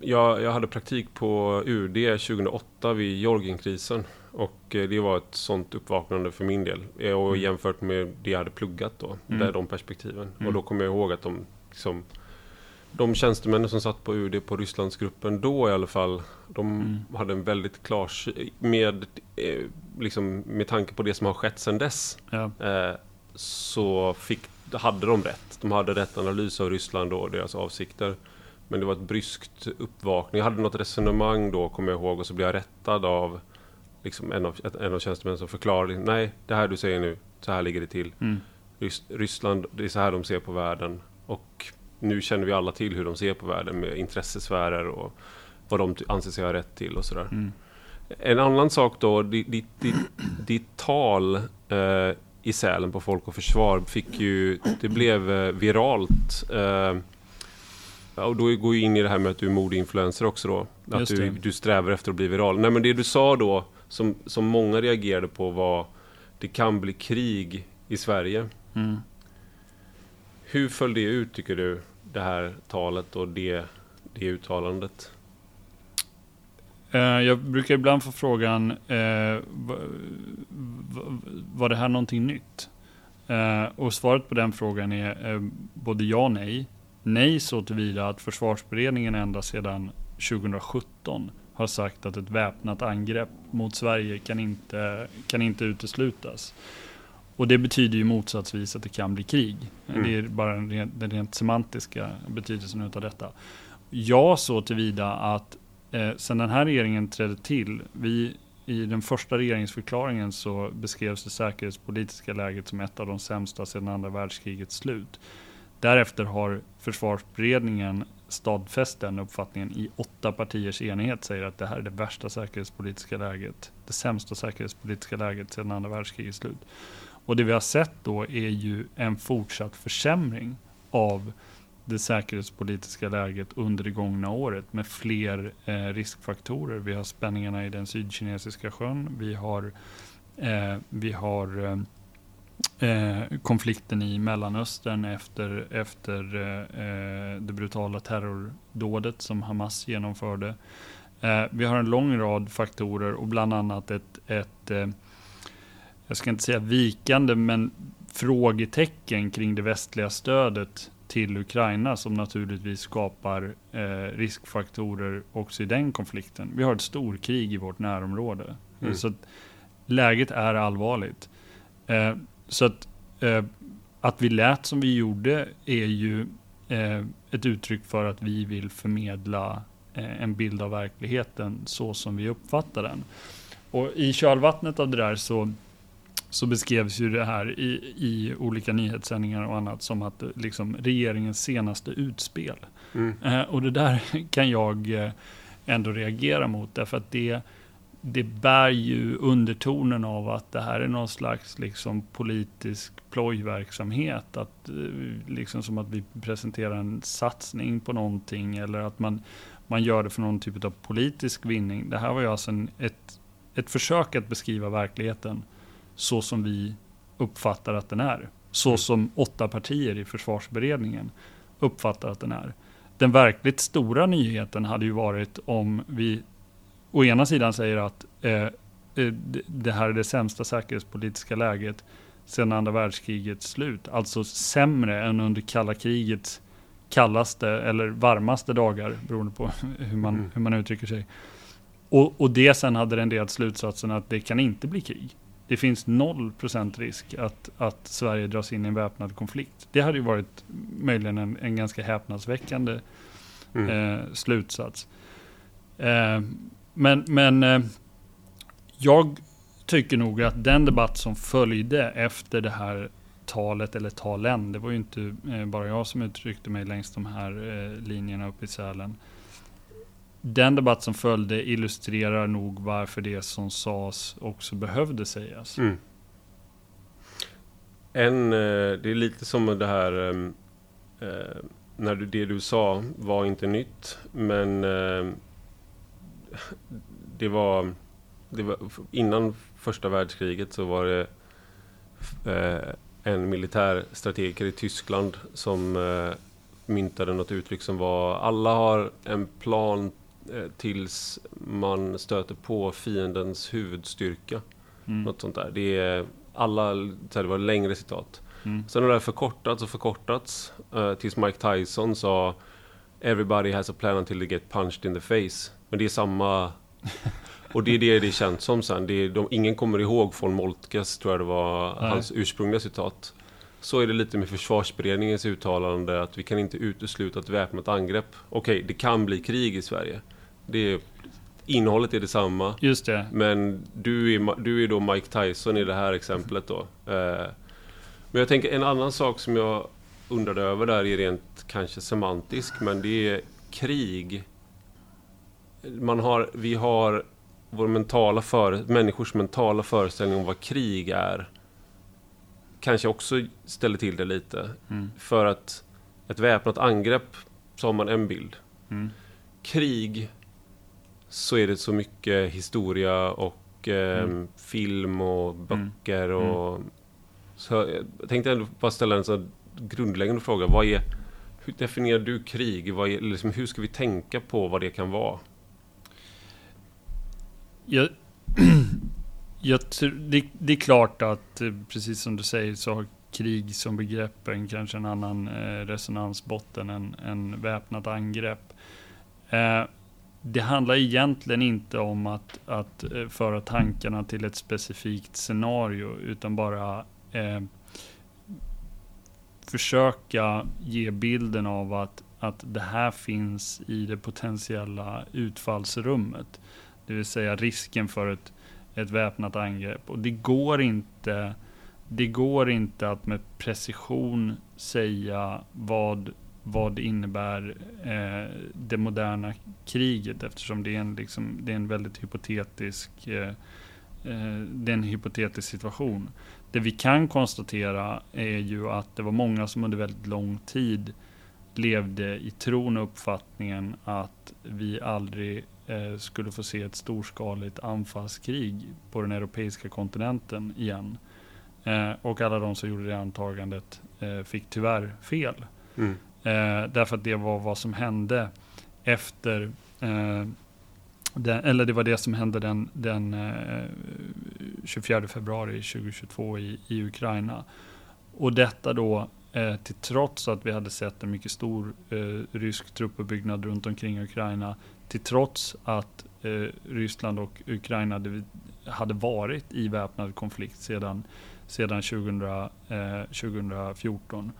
S1: jag, jag hade praktik på UD 2008 vid Georgienkrisen. Och eh, det var ett sånt uppvaknande för min del. Eh, Och
S2: Mm.
S1: jämfört med det jag hade pluggat då.
S2: Mm.
S1: Där de perspektiven.
S2: Mm.
S1: Och då kommer jag ihåg att de, liksom, de tjänstemännen som satt på UD på Rysslandsgruppen då i alla fall. De
S2: Mm.
S1: hade en väldigt klar med, eh, liksom, med tanke på det som har skett sedan dess.
S2: Ja.
S1: Eh, så fick, hade de rätt. De hade rätt analys av Ryssland och deras avsikter. Men det var ett bryskt uppvakning. Jag hade något resonemang då, kommer jag ihåg, och så blev jag rättad av liksom en, av, en av tjänstemännen som förklarade. Nej, det här du säger nu, så här ligger det till.
S2: Mm.
S1: Rys, Ryssland, det är så här de ser på världen. Och nu känner vi alla till hur de ser på världen med intressesfärer och vad de anser sig ha rätt till och sådär.
S2: Mm.
S1: En annan sak då, ditt, ditt, ditt, tal eh, i Sälen på Folk och Försvar fick ju, det blev eh, viralt. Eh, och då går ju in i det här med att du är modeinfluencer också då. Att du, du strävar efter att bli viral. Nej men det du sa då, som, som många reagerade på var det kan bli krig i Sverige.
S2: Mm.
S1: Hur föll det ut tycker du, det här talet och det, det uttalandet?
S2: Eh, jag brukar ibland få frågan, eh, var det här någonting nytt? Eh, och svaret på den frågan är eh, både ja och nej. Nej så tillvida att försvarsberedningen ända sedan 2017 har sagt att ett väpnat angrepp mot Sverige kan inte, kan inte uteslutas. Och det betyder ju motsatsvis att det kan bli krig.
S1: Mm.
S2: Det är bara den rent, den rent semantiska betydelsen utav detta. Ja så tillvida att eh, sen den här regeringen trädde till, vi i den första regeringsförklaringen så beskrevs det säkerhetspolitiska läget som ett av de sämsta sedan andra världskrigets slut. Därefter har försvarsberedningen stadfäst den uppfattningen i åtta partiers enighet säger att det här är det värsta säkerhetspolitiska läget, det sämsta säkerhetspolitiska läget sedan andra världskrigets slut. Och det vi har sett då är ju en fortsatt försämring av det säkerhetspolitiska läget under det gångna året med fler eh, riskfaktorer. Vi har spänningarna i den sydkinesiska sjön. Vi har, eh, vi har eh, eh konflikten i Mellanöstern efter, efter eh, det brutala terrordådet som Hamas genomförde. Eh, vi har en lång rad faktorer och bland annat ett, ett eh, jag ska inte säga vikande, men frågetecken kring det västliga stödet till Ukraina som naturligtvis skapar eh, riskfaktorer också i den konflikten. Vi har ett storkrig i vårt närområde.
S1: Mm.
S2: Så att läget är allvarligt. Eh, så att, eh, att vi lät som vi gjorde är ju eh, ett uttryck för att vi vill förmedla eh, en bild av verkligheten så som vi uppfattar den. Och i kölvattnet av det där så så beskrevs ju det här i, i olika nyhetssändningar och annat som att eh, liksom regeringens senaste utspel.
S1: Mm.
S2: Eh, och det där kan jag eh, ändå reagera mot därför att det, det bär ju undertonen av att det här är någon slags liksom, politisk plojverksamhet. Att, eh, liksom som att vi presenterar en satsning på någonting eller att man, man gör det för någon typ av politisk vinning. Det här var ju alltså en, ett, ett försök att beskriva verkligheten så som vi uppfattar att den är. Så mm. som åtta partier i försvarsberedningen uppfattar att den är. Den verkligt stora nyheten hade ju varit om vi å ena sidan säger att eh, eh det här är det sämsta säkerhetspolitiska läget sedan andra världskrigets slut. Alltså sämre än under kalla krigets kallaste eller varmaste dagar, beroende på hur man, mm. hur man uttrycker sig. Och, och det sen hade renderat slutsatsen att det kan inte bli krig. Det finns 0% risk att, att Sverige dras in i en väpnad konflikt. Det hade ju varit möjligen en, en ganska häpnadsväckande mm. eh, slutsats. Eh, men men eh, jag tycker nog att den debatt som följde efter det här talet eller talen, det var ju inte eh, bara jag som uttryckte mig längs de här eh, linjerna uppe i Sälen. Den debatt som följde illustrerar nog varför det som sades också behövde sägas. Mm.
S1: En, eh, det är lite som det här ehm, eh, när du, det du sa var inte nytt, men eh, det var, det var innan första världskriget så var det En en militärstrategiker i Tyskland som myntade något uttryck som var alla har en plan tills man stöter på fiendens huvudstyrka. Mm. Något sånt där. Det är alla, det var längre citat. Mm. Sen har det förkortats och förkortats uh, tills Mike Tyson sa Everybody has a plan until they get punched in the face. Men det är samma Och det är det det känns som sen. Det är, de, ingen kommer ihåg von Moltkes, tror jag det var, Nej. hans ursprungliga citat. Så är det lite med försvarsberedningens uttalande att vi kan inte utesluta ett väpnat angrepp. Okej, det kan bli krig i Sverige. Det är, innehållet är detsamma.
S2: Just det.
S1: Men du är, du är då Mike Tyson i det här exemplet då. Eh, men jag tänker en annan sak som jag undrade över där är rent kanske semantisk, men det är krig. Man har, vi har vår mentala för, människors mentala föreställning om vad krig är kanske också ställer till det lite. Mm. För att ett väpnat angrepp så har man en bild. Mm. Krig så är det så mycket historia och eh, mm. film och mm. böcker och mm. så jag tänkte ändå bara ställa en så grundläggande fråga. Vad är, hur definierar du krig? Vad är, liksom, hur ska vi tänka på vad det kan vara?
S2: Jag, jag, det, det, är klart att, eh, precis som du säger, så har krig som begrepp en kanske en annan eh, resonansbotten än, än väpnat angrepp. Eh, det handlar egentligen inte om att, att eh, föra tankarna till ett specifikt scenario, utan bara eh, försöka ge bilden av att, att det här finns i det potentiella utfallsrummet. Det vill säga risken för ett, ett väpnat angrepp. Och det går inte det går inte att med precision säga vad, vad det innebär eh, det moderna kriget eftersom det är en, liksom, det är en väldigt hypotetisk eh, eh, det är en hypotetisk situation. Det vi kan konstatera är ju att det var många som under väldigt lång tid levde i tron och uppfattningen att vi aldrig eh, skulle få se ett storskaligt anfallskrig på den europeiska kontinenten igen. Eh, och alla de som gjorde det antagandet eh, fick tyvärr fel. Mm. Eh, därför att det var vad som hände efter eh, den, eller det var det som hände den, den eh, 24 februari 2022 i, i Ukraina. Och detta då Eh, till trots att vi hade sett en mycket stor eh, rysk truppuppbyggnad runt omkring Ukraina, till trots att eh, Ryssland och Ukraina hade varit i väpnad konflikt sedan, sedan 2000, eh, 2014.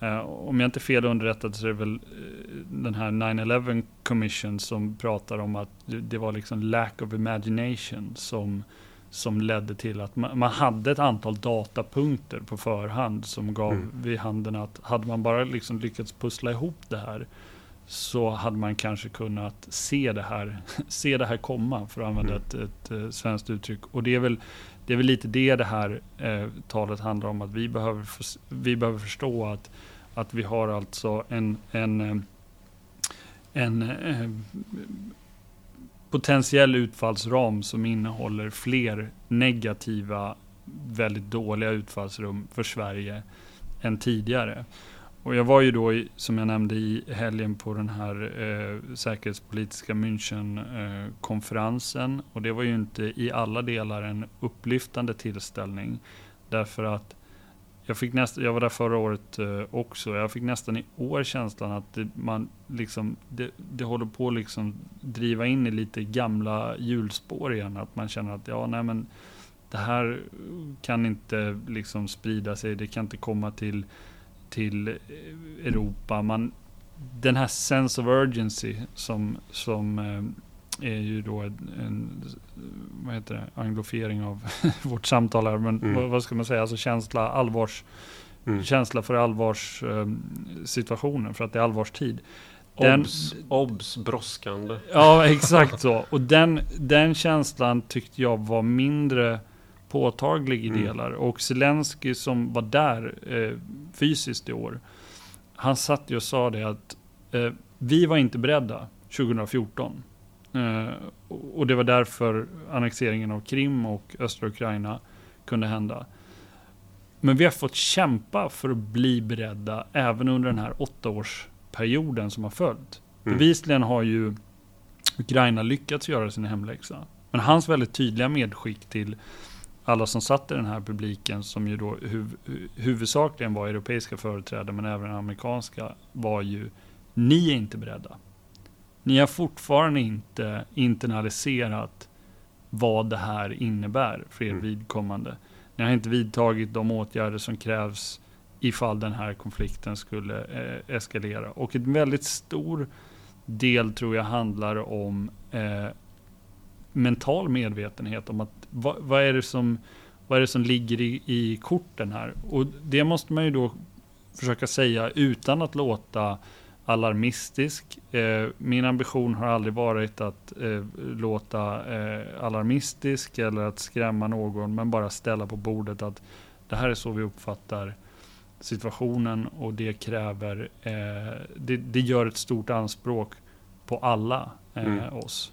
S2: Eh, om jag inte är fel underrättad så är det väl eh, den här 9-11 commission som pratar om att det var liksom lack of imagination som som ledde till att man, man, hade ett antal datapunkter på förhand som gav mm. vid handen att hade man bara liksom lyckats pussla ihop det här så hade man kanske kunnat se det här, se det här komma, för att använda mm. ett, ett, eh, svenskt uttryck. Och det är väl, det är väl lite det det här eh, talet handlar om, att vi behöver, vi behöver förstå att, att vi har alltså en, en, eh, en eh, potentiell utfallsram som innehåller fler negativa, väldigt dåliga utfallsrum för Sverige än tidigare. Och jag var ju då, i, som jag nämnde, i helgen på den här eh, säkerhetspolitiska Münchenkonferensen. Eh, och det var ju inte i alla delar en upplyftande tillställning. Därför att jag, fick näst, jag var där förra året eh, också. Jag fick nästan i år känslan att det, man liksom, det, det håller på att liksom driva in i lite gamla hjulspår igen. Att man känner att ja, nej men det här kan inte liksom sprida sig. Det kan inte komma till till Europa. Man, den här sense of urgency som, som eh, är ju då en, en vad heter det, anglofering av vårt samtal här. Men mm. vad, vad, ska man säga, alltså känsla, allvars, mm. känsla för allvarssituationen, eh, för att det är allvarstid.
S1: Den, obs, obs, brådskande.
S2: Ja, exakt så. Och den, den känslan tyckte jag var mindre påtaglig i mm. delar. Och Zelensky som var där eh, fysiskt i år, han satt ju och sa det att eh, vi var inte beredda 2014. Eh, och det var därför annexeringen av Krim och östra Ukraina kunde hända. Men vi har fått kämpa för att bli beredda även under den här åttaårsperioden som har följt. Mm. Bevisligen har ju Ukraina lyckats göra sin hemläxa. Men hans väldigt tydliga medskick till alla som satt i den här publiken, som ju då huv huvudsakligen var europeiska företrädare, men även amerikanska, var ju, ni är inte beredda. Ni har fortfarande inte internaliserat vad det här innebär för er mm. vidkommande. Ni har inte vidtagit de åtgärder som krävs ifall den här konflikten skulle eh, eskalera. Och en väldigt stor del tror jag handlar om eh, mental medvetenhet om att vad, vad, är det som, vad är det som ligger i, i korten här? Och det måste man ju då försöka säga utan att låta alarmistisk. Eh, min ambition har aldrig varit att eh, låta eh, alarmistisk eller att skrämma någon, men bara ställa på bordet att det här är så vi uppfattar situationen och det kräver, det, det, gör ett stort anspråk på alla mm. oss.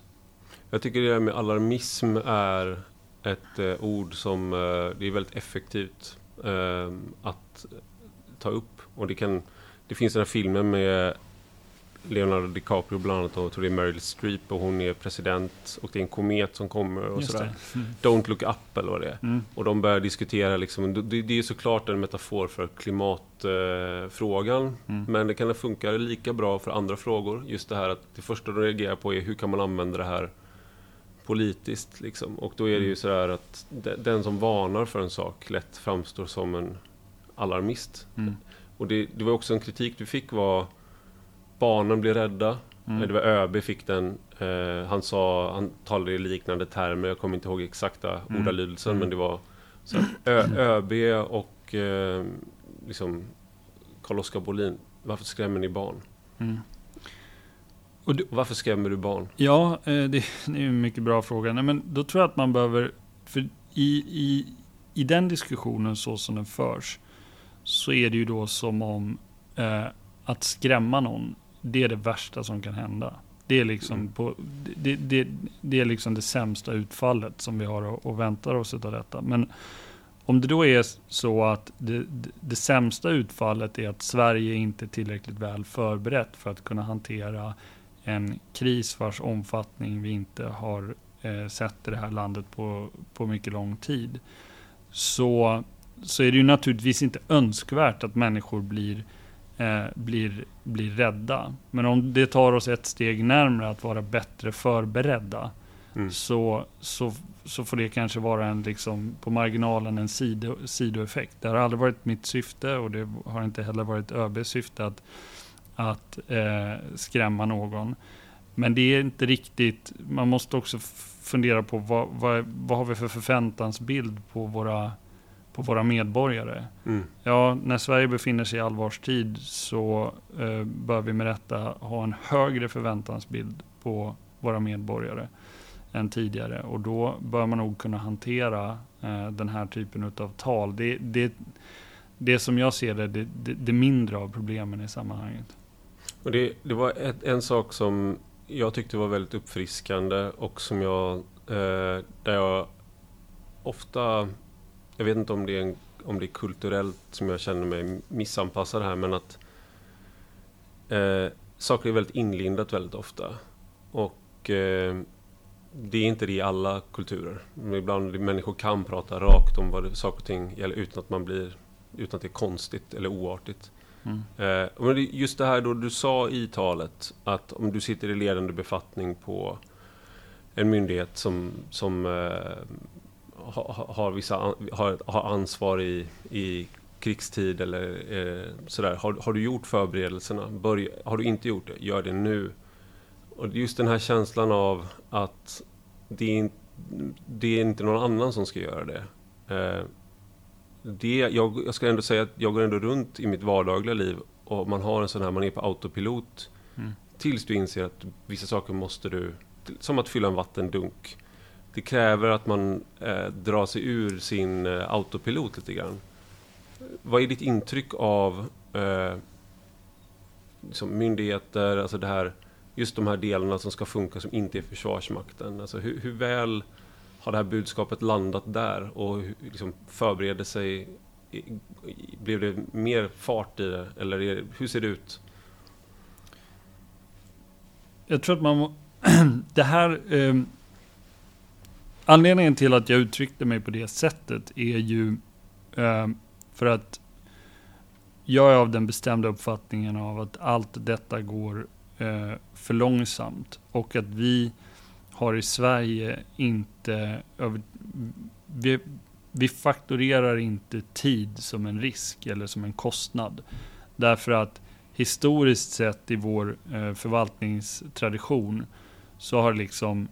S1: Jag tycker det där med alarmism är ett ord som det är väldigt effektivt att ta upp. Och det, kan, det finns den här filmen med Leonardo DiCaprio bland annat och tror det är Meryl Streep och hon är president och det är en komet som kommer och Just sådär. Mm. Don't look up eller vad det är. Mm. Och de börjar diskutera liksom, det, det är såklart en metafor för klimatfrågan eh, mm. men det kan funka lika bra för andra frågor. Just det här att det första de reagerar på är hur kan man använda det här politiskt. Liksom. Och då är det ju mm. så här att den som varnar för en sak lätt framstår som en alarmist. Mm. Och det, det, var också en kritik du fick var barnen blir rädda. Mm. Det var ÖB fick den. Eh, han sa, han talade i liknande termer, jag kommer inte ihåg exakta mm. ordalydelsen, mm. men det var så Ö, ÖB och eh, liksom Carl-Oskar Bolin, varför skrämmer ni barn? Mm. Och du, varför skrämmer du barn?
S2: Ja, eh, det, det är en mycket bra fråga. Nej, men då tror jag att man behöver, för i, i, i den diskussionen så som den förs, så är det ju då som om eh, att skrämma någon, det är det värsta som kan hända. Det är liksom, mm. på, det, det, det, är liksom det sämsta utfallet som vi har och, och väntar oss av detta. Men om det då är så att det, det, sämsta utfallet är att Sverige inte är tillräckligt väl förberett för att kunna hantera en kris vars omfattning vi inte har eh, sett i det här landet på, på mycket lång tid. Så, så är det ju naturligtvis inte önskvärt att människor blir, eh, blir, blir rädda. Men om det tar oss ett steg närmare att vara bättre förberedda mm. så, så, så får det kanske vara en, liksom, på marginalen en sido, sidoeffekt. Det har aldrig varit mitt syfte och det har inte heller varit ÖBs syfte att att eh, skrämma någon. Men det är inte riktigt, man måste också fundera på vad, vad, vad har vi för förväntansbild på våra, på våra medborgare. Mm. Ja, när Sverige befinner sig i allvarstid så eh, bör vi med rätta ha en högre förväntansbild på våra medborgare än tidigare. Och då bör man nog kunna hantera eh, den här typen av tal. Det, det, det som jag ser det, det, det mindre av problemen i sammanhanget.
S1: Och det, det var ett, en sak som jag tyckte var väldigt uppfriskande och som jag, eh, där jag ofta, jag vet inte om det, är en, om det är kulturellt som jag känner mig missanpassad här, men att eh, saker är väldigt inlindat väldigt ofta. Och eh, det är inte det i alla kulturer. Men ibland människor kan prata rakt om vad det, saker och ting gäller utan att man blir utan att det är konstigt eller oartigt. Mm. Eh, just det här då du sa i talet att om du sitter i ledande befattning på en myndighet som, som eh, har, har, vissa, har, har ansvar i, i krigstid eller eh, sådär. Har, har du gjort förberedelserna? Börja, har du inte gjort det? Gör det nu. Och just den här känslan av att det är, det är inte någon annan som ska göra det. Eh, det jag, jag ska ändå säga att jag går ändå runt i mitt vardagliga liv och man har en sån här, man är på autopilot. Mm. Tills du inser att vissa saker måste du, som att fylla en vattendunk. Det kräver att man eh, drar sig ur sin eh, autopilot lite grann. Vad är ditt intryck av eh, liksom myndigheter, alltså det här, just de här delarna som ska funka som inte är Försvarsmakten? Alltså hur, hur väl har det här budskapet landat där och liksom förbereder sig? Blev det mer fart i det? Eller är, hur ser det ut?
S2: Jag tror att man... det här... Eh, anledningen till att jag uttryckte mig på det sättet är ju eh, för att jag är av den bestämda uppfattningen av att allt detta går eh, för långsamt och att vi har i Sverige inte... Vi, vi fakturerar inte tid som en risk eller som en kostnad. Därför att historiskt sett i vår eh, förvaltningstradition så har liksom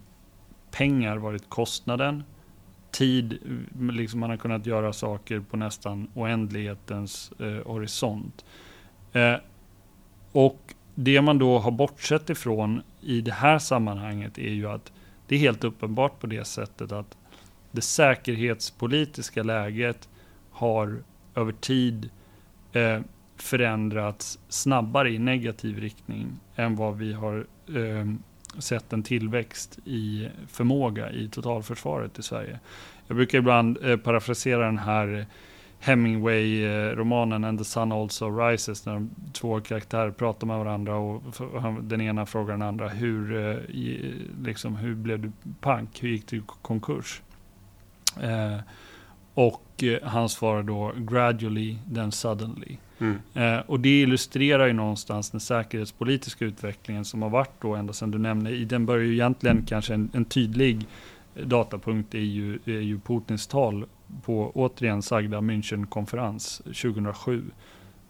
S2: pengar varit kostnaden. Tid, liksom man har kunnat göra saker på nästan oändlighetens eh, horisont. Eh, och det man då har bortsett ifrån i det här sammanhanget är ju att det är helt uppenbart på det sättet att det säkerhetspolitiska läget har över tid eh, förändrats snabbare i negativ riktning än vad vi har eh, sett en tillväxt i förmåga i totalförsvaret i Sverige. Jag brukar ibland eh, parafrasera den här Hemingway-romanen And the Sun Also Rises, när de två karaktärer pratar med varandra och den ena frågar den andra hur, eh, liksom, hur blev du pank? Hur gick du i konkurs? Eh, och eh, han svarar då gradually, then suddenly. Mm. Eh, och det illustrerar ju någonstans den säkerhetspolitiska utvecklingen som har varit då ända sedan du nämnde. Den börjar ju egentligen kanske en, en tydlig datapunkt är ju, är ju Putins tal på återigen sagda Münchenkonferens 2007.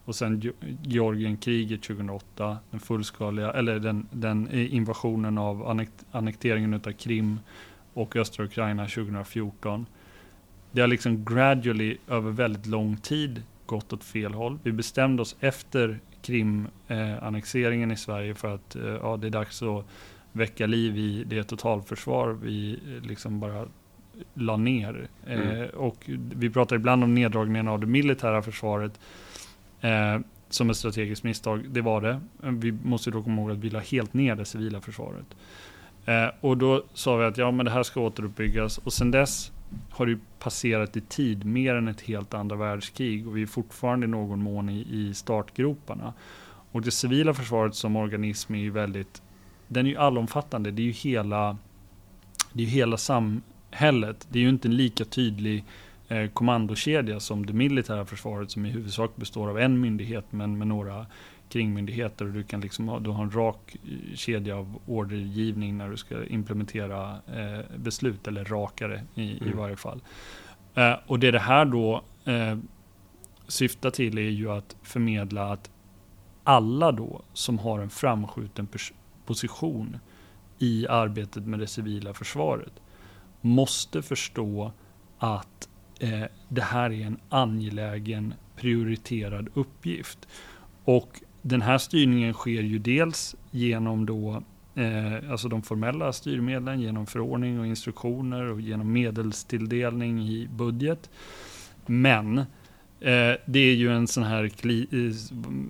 S2: Och sen Georgienkriget 2008, den fullskaliga, eller den, den invasionen av annekt, annekteringen av Krim och östra Ukraina 2014. Det har liksom gradually över väldigt lång tid gått åt fel håll. Vi bestämde oss efter Krim-annexeringen eh, i Sverige för att eh, ja, det är dags att väcka liv i det totalförsvar vi eh, liksom bara la ner. Mm. Eh, och vi pratar ibland om neddragningen av det militära försvaret eh, som ett strategiskt misstag. Det var det. Vi måste då komma ihåg att vi la helt ner det civila försvaret. Eh, och då sa vi att ja, men det här ska återuppbyggas. Och sen dess har det passerat i tid mer än ett helt andra världskrig och vi är fortfarande i någon mån i, i startgroparna. Och det civila försvaret som organism är ju väldigt, den är ju allomfattande. Det är ju hela, det är ju hela samhället. Det är ju inte en lika tydlig eh, kommandokedja som det militära försvaret som i huvudsak består av en myndighet men med några kringmyndigheter. Och du, kan liksom ha, du har en rak eh, kedja av ordergivning när du ska implementera eh, beslut, eller rakare i, mm. i varje fall. Eh, och det det här då eh, syftar till är ju att förmedla att alla då som har en framskjuten position i arbetet med det civila försvaret måste förstå att eh, det här är en angelägen prioriterad uppgift. Och den här styrningen sker ju dels genom då eh, alltså de formella styrmedlen genom förordning och instruktioner och genom medelstilldelning i budget. Men Eh, det är ju en sån här,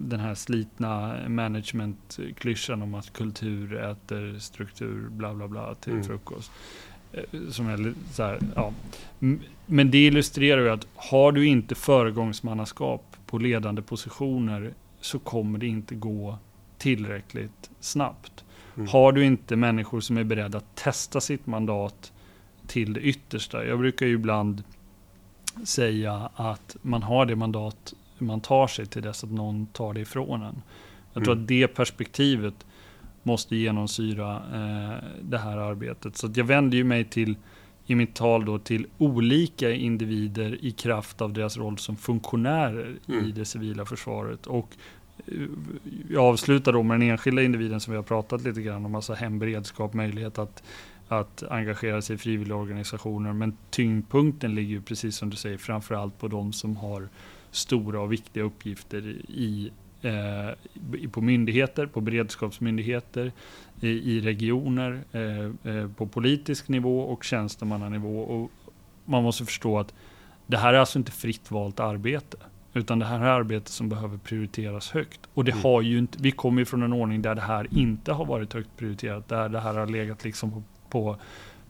S2: den här slitna management-klyschan om att kultur äter struktur, bla bla bla, till mm. frukost. Eh, som är så här, ja. Men det illustrerar ju att har du inte föregångsmannaskap på ledande positioner så kommer det inte gå tillräckligt snabbt. Mm. Har du inte människor som är beredda att testa sitt mandat till det yttersta. Jag brukar ju ibland säga att man har det mandat man tar sig till dess att någon tar det ifrån en. Jag tror mm. att det perspektivet måste genomsyra eh, det här arbetet. Så jag vänder ju mig till, i mitt tal då, till olika individer i kraft av deras roll som funktionärer mm. i det civila försvaret. Och eh, jag avslutar då med den enskilda individen som vi har pratat lite grann om, alltså hemberedskap, möjlighet att att engagera sig i frivilligorganisationer. Men tyngdpunkten ligger ju precis som du säger framförallt på de som har stora och viktiga uppgifter i, eh, på myndigheter, på beredskapsmyndigheter, i, i regioner, eh, eh, på politisk nivå och tjänstemannanivå. Och man måste förstå att det här är alltså inte fritt valt arbete. Utan det här är arbete som behöver prioriteras högt. Och det mm. har ju inte, vi kommer ju från en ordning där det här inte har varit högt prioriterat. Där det här har legat liksom på på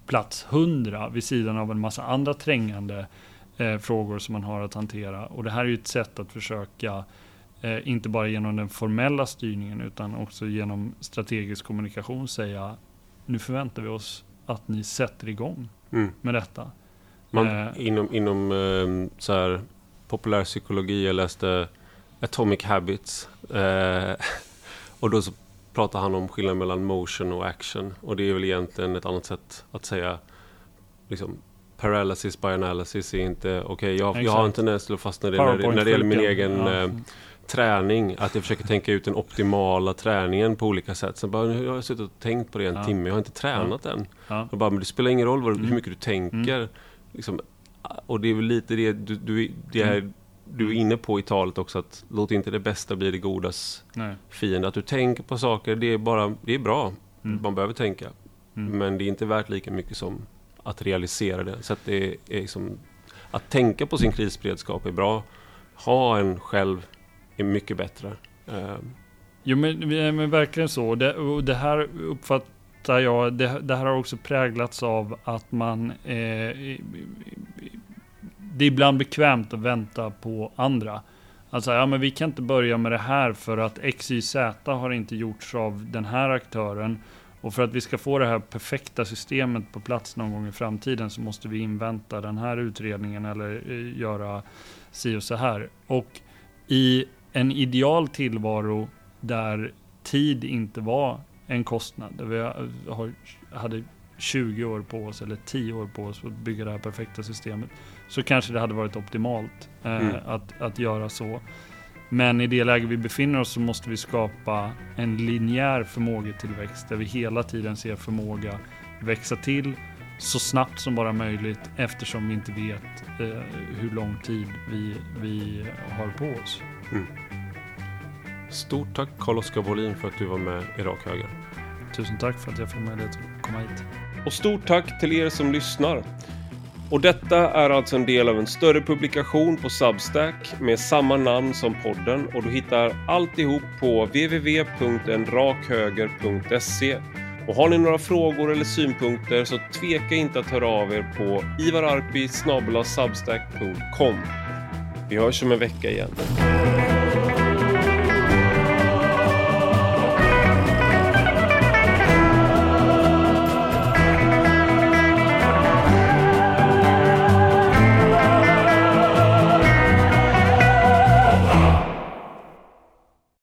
S2: plats 100 vid sidan av en massa andra trängande eh, frågor som man har att hantera. Och det här är ju ett sätt att försöka, eh, inte bara genom den formella styrningen utan också genom strategisk kommunikation säga nu förväntar vi oss att ni sätter igång mm. med detta.
S1: Man, eh, inom inom eh, så här, populärpsykologi, jag läste Atomic Habits. Eh, och då så pratar han om skillnaden mellan motion och action. Och det är väl egentligen ett annat sätt att säga liksom, paralysis by analysis är inte okej. Okay, jag, jag, har en tendens till att fastna i det när, när det gäller min egen ja. Träning. Att jag försöker tänka ut den optimala träningen på olika sätt. Sen bara, nu har jag suttit och tänkt på det en ja. timme. Jag har inte tränat ja. än. Ja. Och bara, men det spelar ingen roll vad, mm. hur mycket du tänker. Mm. Liksom, och det är väl lite det du, du det är, mm du är inne på i talet också att låt inte det bästa bli det godas Nej. fiende. Att du tänker på saker, det är, bara, det är bra. Mm. Man behöver tänka. Mm. Men det är inte värt lika mycket som att realisera det. Så att det är liksom, att tänka på sin krisberedskap är bra. Ha en själv är mycket bättre. Eh,
S2: jo men, men verkligen så. Det, och det här uppfattar jag, det, det, här har också präglats av att man eh, det är ibland bekvämt att vänta på andra. Alltså, ja men vi kan inte börja med det här för att XYZ har inte gjorts av den här aktören. Och för att vi ska få det här perfekta systemet på plats någon gång i framtiden så måste vi invänta den här utredningen eller eh, göra si och så här. Och i en ideal tillvaro där tid inte var en kostnad, där vi hade 20 år på oss eller 10 år på oss för att bygga det här perfekta systemet så kanske det hade varit optimalt eh, mm. att, att göra så. Men i det läge vi befinner oss så måste vi skapa en linjär förmågetillväxt där vi hela tiden ser förmåga växa till så snabbt som bara möjligt eftersom vi inte vet eh, hur lång tid vi, vi har på oss. Mm.
S1: Stort tack Carl-Oskar Wåhlin för att du var med i Rak Höger.
S2: Tusen tack för att jag fick möjlighet att komma hit.
S1: Och stort tack till er som lyssnar. Och detta är alltså en del av en större publikation på Substack med samma namn som podden och du hittar alltihop på www.enrakhöger.se. Och har ni några frågor eller synpunkter så tveka inte att höra av er på ivararpi Vi hörs om en vecka igen.